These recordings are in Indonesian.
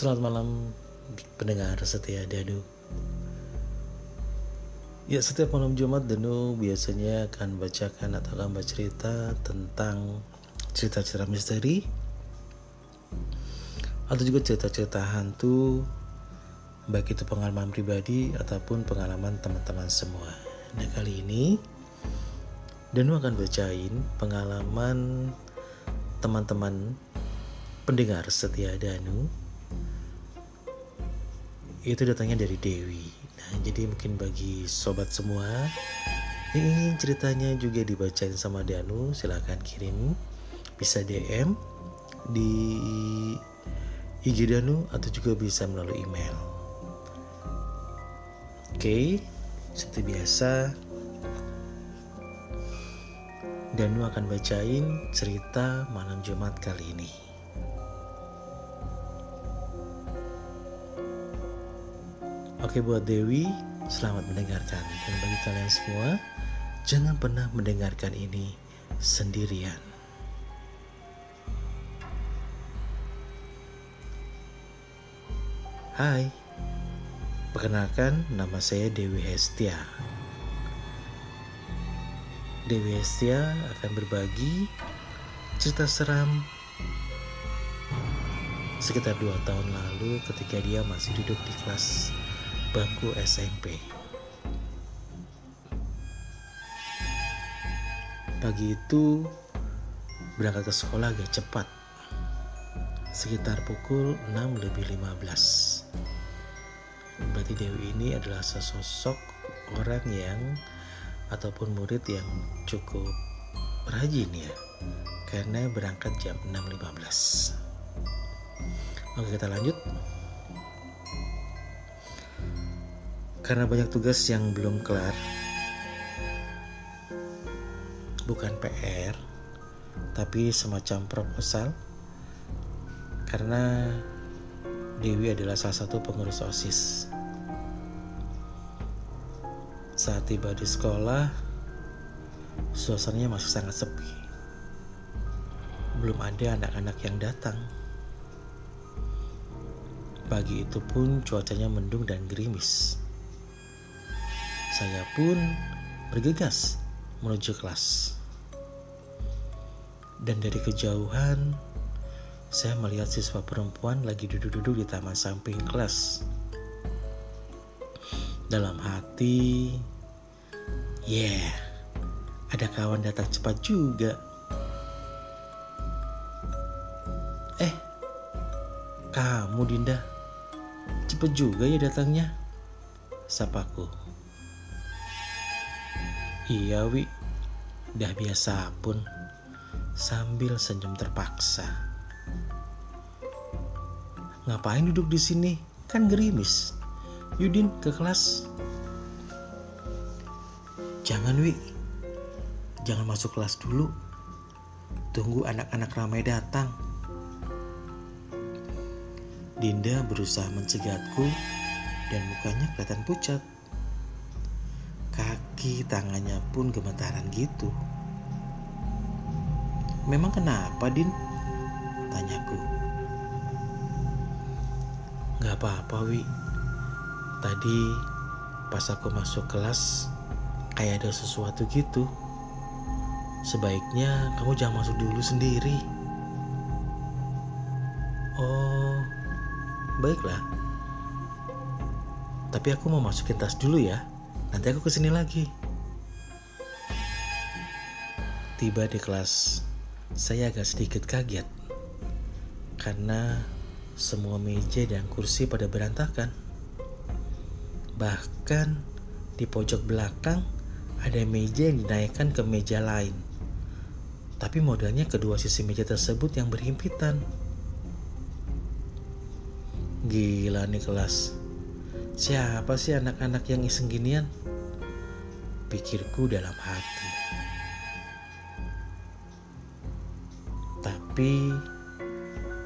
Selamat malam pendengar setia Danu. Ya setiap malam Jumat Danu biasanya akan bacakan atau akan bercerita tentang cerita-cerita misteri atau juga cerita-cerita hantu baik itu pengalaman pribadi ataupun pengalaman teman-teman semua. Nah kali ini Danu akan bacain pengalaman teman-teman pendengar setia Danu itu datangnya dari Dewi. Nah, jadi mungkin bagi sobat semua yang ingin ceritanya juga dibacain sama Danu, silahkan kirim bisa DM di IG Danu atau juga bisa melalui email. Oke, seperti biasa Danu akan bacain cerita malam Jumat kali ini. Oke buat Dewi, selamat mendengarkan. Dan bagi kalian semua, jangan pernah mendengarkan ini sendirian. Hai, perkenalkan nama saya Dewi Hestia. Dewi Hestia akan berbagi cerita seram sekitar dua tahun lalu ketika dia masih duduk di kelas bangku SMP. Pagi itu berangkat ke sekolah agak cepat, sekitar pukul 6 lebih 15. Berarti Dewi ini adalah sesosok orang yang ataupun murid yang cukup rajin ya, karena berangkat jam 6.15. Oke kita lanjut. Karena banyak tugas yang belum kelar, bukan PR, tapi semacam proposal. Karena Dewi adalah salah satu pengurus OSIS. Saat tiba di sekolah, suasananya masih sangat sepi. Belum ada anak-anak yang datang. Pagi itu pun cuacanya mendung dan gerimis. Saya pun bergegas menuju kelas. Dan dari kejauhan, saya melihat siswa perempuan lagi duduk-duduk di taman samping kelas. Dalam hati, yeah, ada kawan datang cepat juga. Eh, kamu Dinda, cepet juga ya datangnya, sapaku. Iya Wi, udah biasa pun sambil senyum terpaksa. Ngapain duduk di sini? Kan gerimis. Yudin ke kelas. Jangan Wi, jangan masuk kelas dulu. Tunggu anak-anak ramai datang. Dinda berusaha mencegatku dan mukanya kelihatan pucat. Kaki tangannya pun gemetaran gitu. Memang kenapa, Din? Tanyaku. Gak apa-apa, Wi. Tadi pas aku masuk kelas, kayak ada sesuatu gitu. Sebaiknya kamu jangan masuk dulu sendiri. Oh, baiklah. Tapi aku mau masukin tas dulu ya. Nanti aku ke sini lagi. Tiba di kelas, saya agak sedikit kaget karena semua meja dan kursi pada berantakan. Bahkan di pojok belakang ada meja yang dinaikkan ke meja lain. Tapi modelnya kedua sisi meja tersebut yang berhimpitan. Gila nih kelas. Siapa sih anak-anak yang iseng ginian? Pikirku dalam hati. Tapi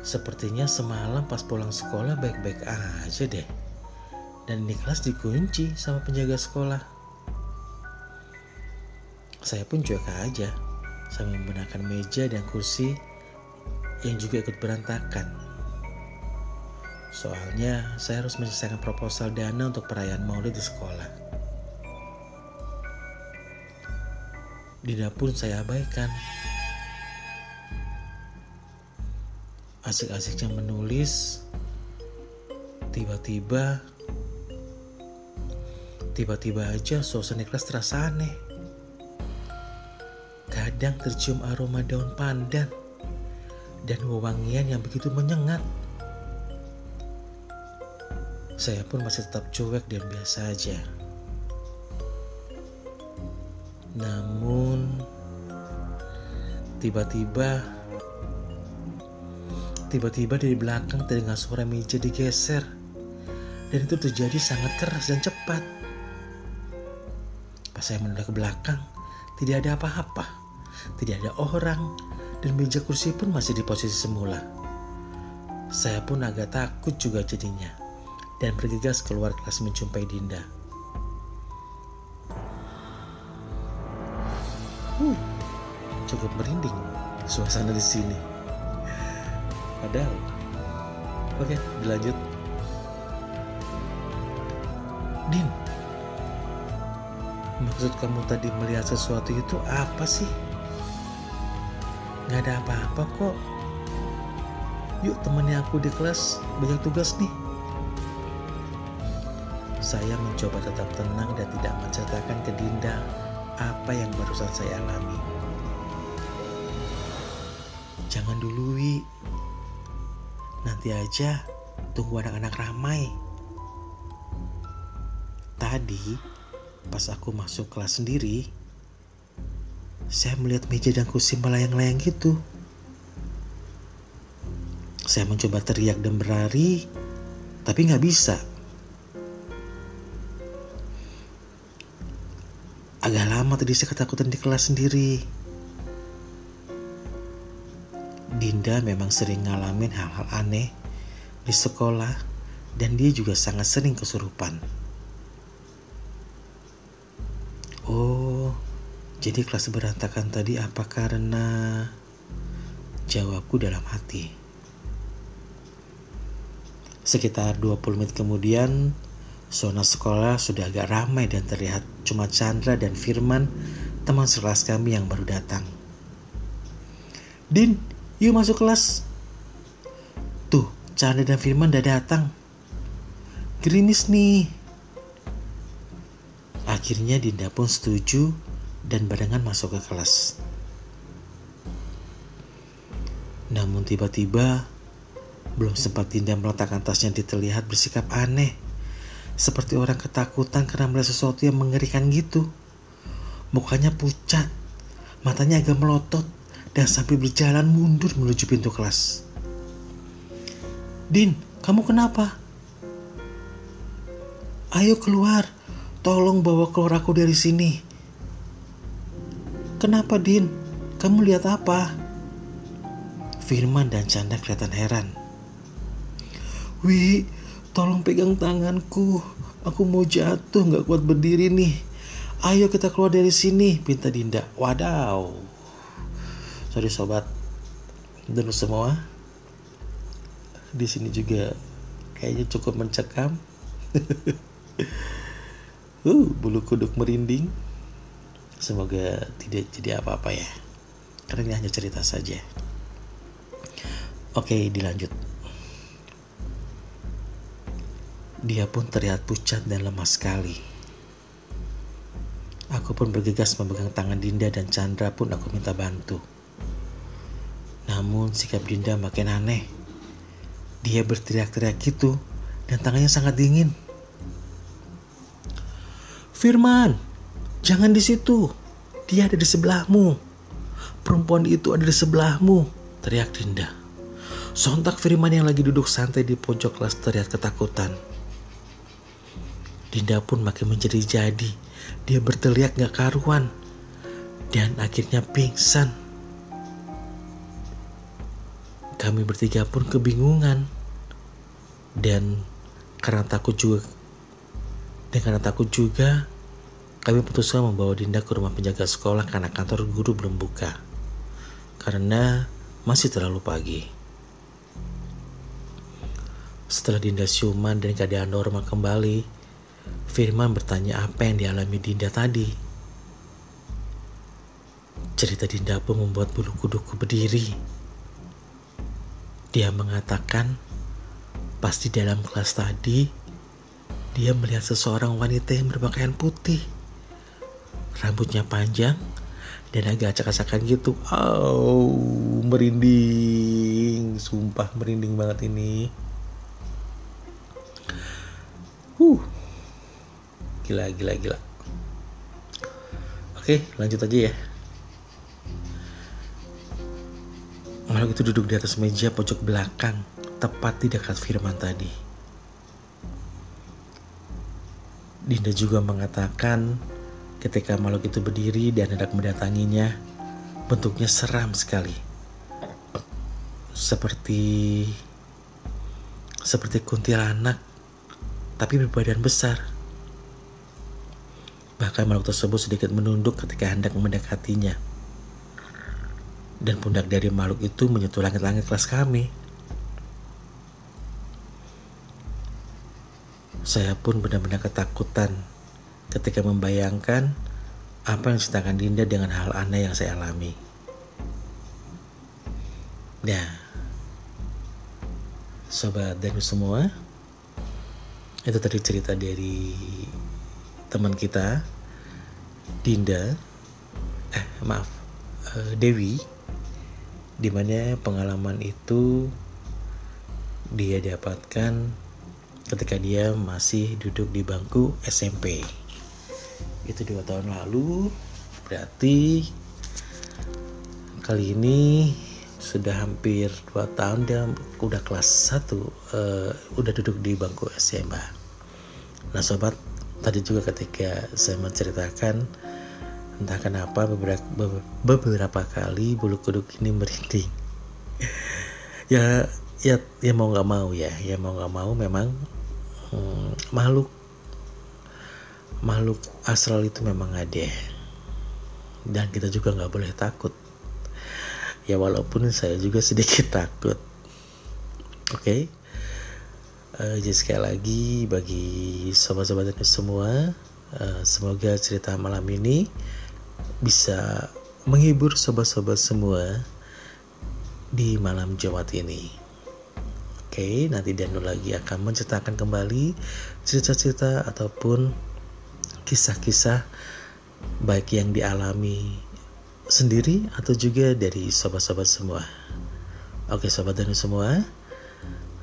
sepertinya semalam pas pulang sekolah baik-baik aja deh. Dan di kelas dikunci sama penjaga sekolah. Saya pun cuek aja sambil membenarkan meja dan kursi yang juga ikut berantakan. Soalnya saya harus menyelesaikan proposal dana untuk perayaan maulid di sekolah. Dinda pun saya abaikan. Asik-asiknya menulis, tiba-tiba tiba-tiba aja suasana kelas terasa aneh. Kadang tercium aroma daun pandan dan wewangian yang begitu menyengat. Saya pun masih tetap cuek dan biasa aja. Namun tiba-tiba tiba-tiba dari belakang terdengar suara meja digeser dan itu terjadi sangat keras dan cepat. Pas saya menoleh ke belakang, tidak ada apa-apa, tidak ada orang, dan meja kursi pun masih di posisi semula. Saya pun agak takut juga jadinya dan bergegas keluar kelas menjumpai Dinda. Uh, cukup merinding suasana di sini. Padahal, oke dilanjut. Din, maksud kamu tadi melihat sesuatu itu apa sih? Gak ada apa-apa kok. Yuk temennya aku di kelas banyak tugas nih. Saya mencoba tetap tenang dan tidak menceritakan ke Dinda apa yang barusan saya alami. Jangan dulu, Wi. Nanti aja tunggu anak-anak ramai. Tadi, pas aku masuk kelas sendiri, saya melihat meja dan kursi melayang-layang gitu. Saya mencoba teriak dan berlari, tapi nggak bisa. Agak lama tadi saya ketakutan di kelas sendiri. Dinda memang sering ngalamin hal-hal aneh di sekolah dan dia juga sangat sering kesurupan. Oh, jadi kelas berantakan tadi apa karena jawabku dalam hati. Sekitar 20 menit kemudian, Zona sekolah sudah agak ramai dan terlihat cuma Chandra dan Firman, teman sekelas kami yang baru datang. Din, yuk masuk kelas. Tuh, Chandra dan Firman udah datang. Gerimis nih. Akhirnya Dinda pun setuju dan barengan masuk ke kelas. Namun tiba-tiba belum sempat Dinda meletakkan tasnya di terlihat bersikap aneh seperti orang ketakutan karena melihat sesuatu yang mengerikan gitu. Mukanya pucat, matanya agak melotot, dan sambil berjalan mundur menuju pintu kelas. Din, kamu kenapa? Ayo keluar, tolong bawa keluar aku dari sini. Kenapa Din? Kamu lihat apa? Firman dan Canda kelihatan heran. Wih, Tolong pegang tanganku. Aku mau jatuh nggak kuat berdiri nih. Ayo kita keluar dari sini, pinta Dinda. Wadaw. Sorry sobat. Dan semua. Di sini juga kayaknya cukup mencekam. uh, bulu kuduk merinding. Semoga tidak jadi apa-apa ya. Karena ini hanya cerita saja. Oke, dilanjut. Dia pun terlihat pucat dan lemas sekali. Aku pun bergegas memegang tangan Dinda dan Chandra pun aku minta bantu. Namun sikap Dinda makin aneh. Dia berteriak-teriak gitu dan tangannya sangat dingin. Firman, jangan di situ. Dia ada di sebelahmu. Perempuan itu ada di sebelahmu, teriak Dinda. Sontak Firman yang lagi duduk santai di pojok kelas teriak ketakutan. Dinda pun makin menjadi-jadi. Dia berteriak gak karuan. Dan akhirnya pingsan. Kami bertiga pun kebingungan. Dan karena takut juga dan karena takut juga kami putuskan membawa Dinda ke rumah penjaga sekolah karena kantor guru belum buka. Karena masih terlalu pagi. Setelah Dinda siuman dan keadaan normal kembali, Firman bertanya apa yang dialami Dinda tadi. Cerita Dinda pun membuat bulu kuduku berdiri. Dia mengatakan, pas di dalam kelas tadi, dia melihat seseorang wanita yang berpakaian putih. Rambutnya panjang dan agak acak-acakan gitu. Oh, merinding. Sumpah merinding banget ini. Huh. Gila, gila, gila. Oke, lanjut aja ya. Makhluk itu duduk di atas meja pojok belakang, tepat di dekat Firman tadi. Dinda juga mengatakan ketika makhluk itu berdiri dan hendak mendatanginya, bentuknya seram sekali. Seperti seperti kuntilanak tapi berbadan besar. Bahkan makhluk tersebut sedikit menunduk ketika hendak mendekatinya. Dan pundak dari makhluk itu menyentuh langit-langit kelas kami. Saya pun benar-benar ketakutan ketika membayangkan apa yang diceritakan Dinda dengan hal aneh yang saya alami. Nah, sobat dan semua, itu tadi cerita dari teman kita Dinda eh maaf uh, Dewi di mana pengalaman itu dia dapatkan ketika dia masih duduk di bangku SMP itu dua tahun lalu berarti kali ini sudah hampir dua tahun dia udah kelas 1 uh, eh, udah duduk di bangku SMA nah sobat tadi juga ketika saya menceritakan Entah kenapa beberapa, beberapa kali bulu kuduk ini merinding. ya, ya, ya mau nggak mau ya, ya mau nggak mau memang hmm, makhluk makhluk astral itu memang ada dan kita juga nggak boleh takut. Ya walaupun saya juga sedikit takut. Oke. Okay? Uh, jadi sekali lagi bagi sobat-sobat semua, uh, semoga cerita malam ini bisa menghibur sobat-sobat semua di malam Jumat ini. Oke, nanti Danu lagi akan menceritakan kembali cerita-cerita ataupun kisah-kisah baik yang dialami sendiri atau juga dari sobat-sobat semua. Oke, sobat Danu semua,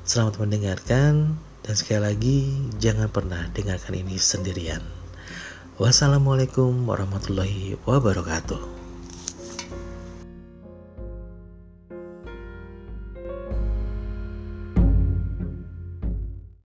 selamat mendengarkan dan sekali lagi jangan pernah dengarkan ini sendirian. Wassalamualaikum warahmatullahi wabarakatuh.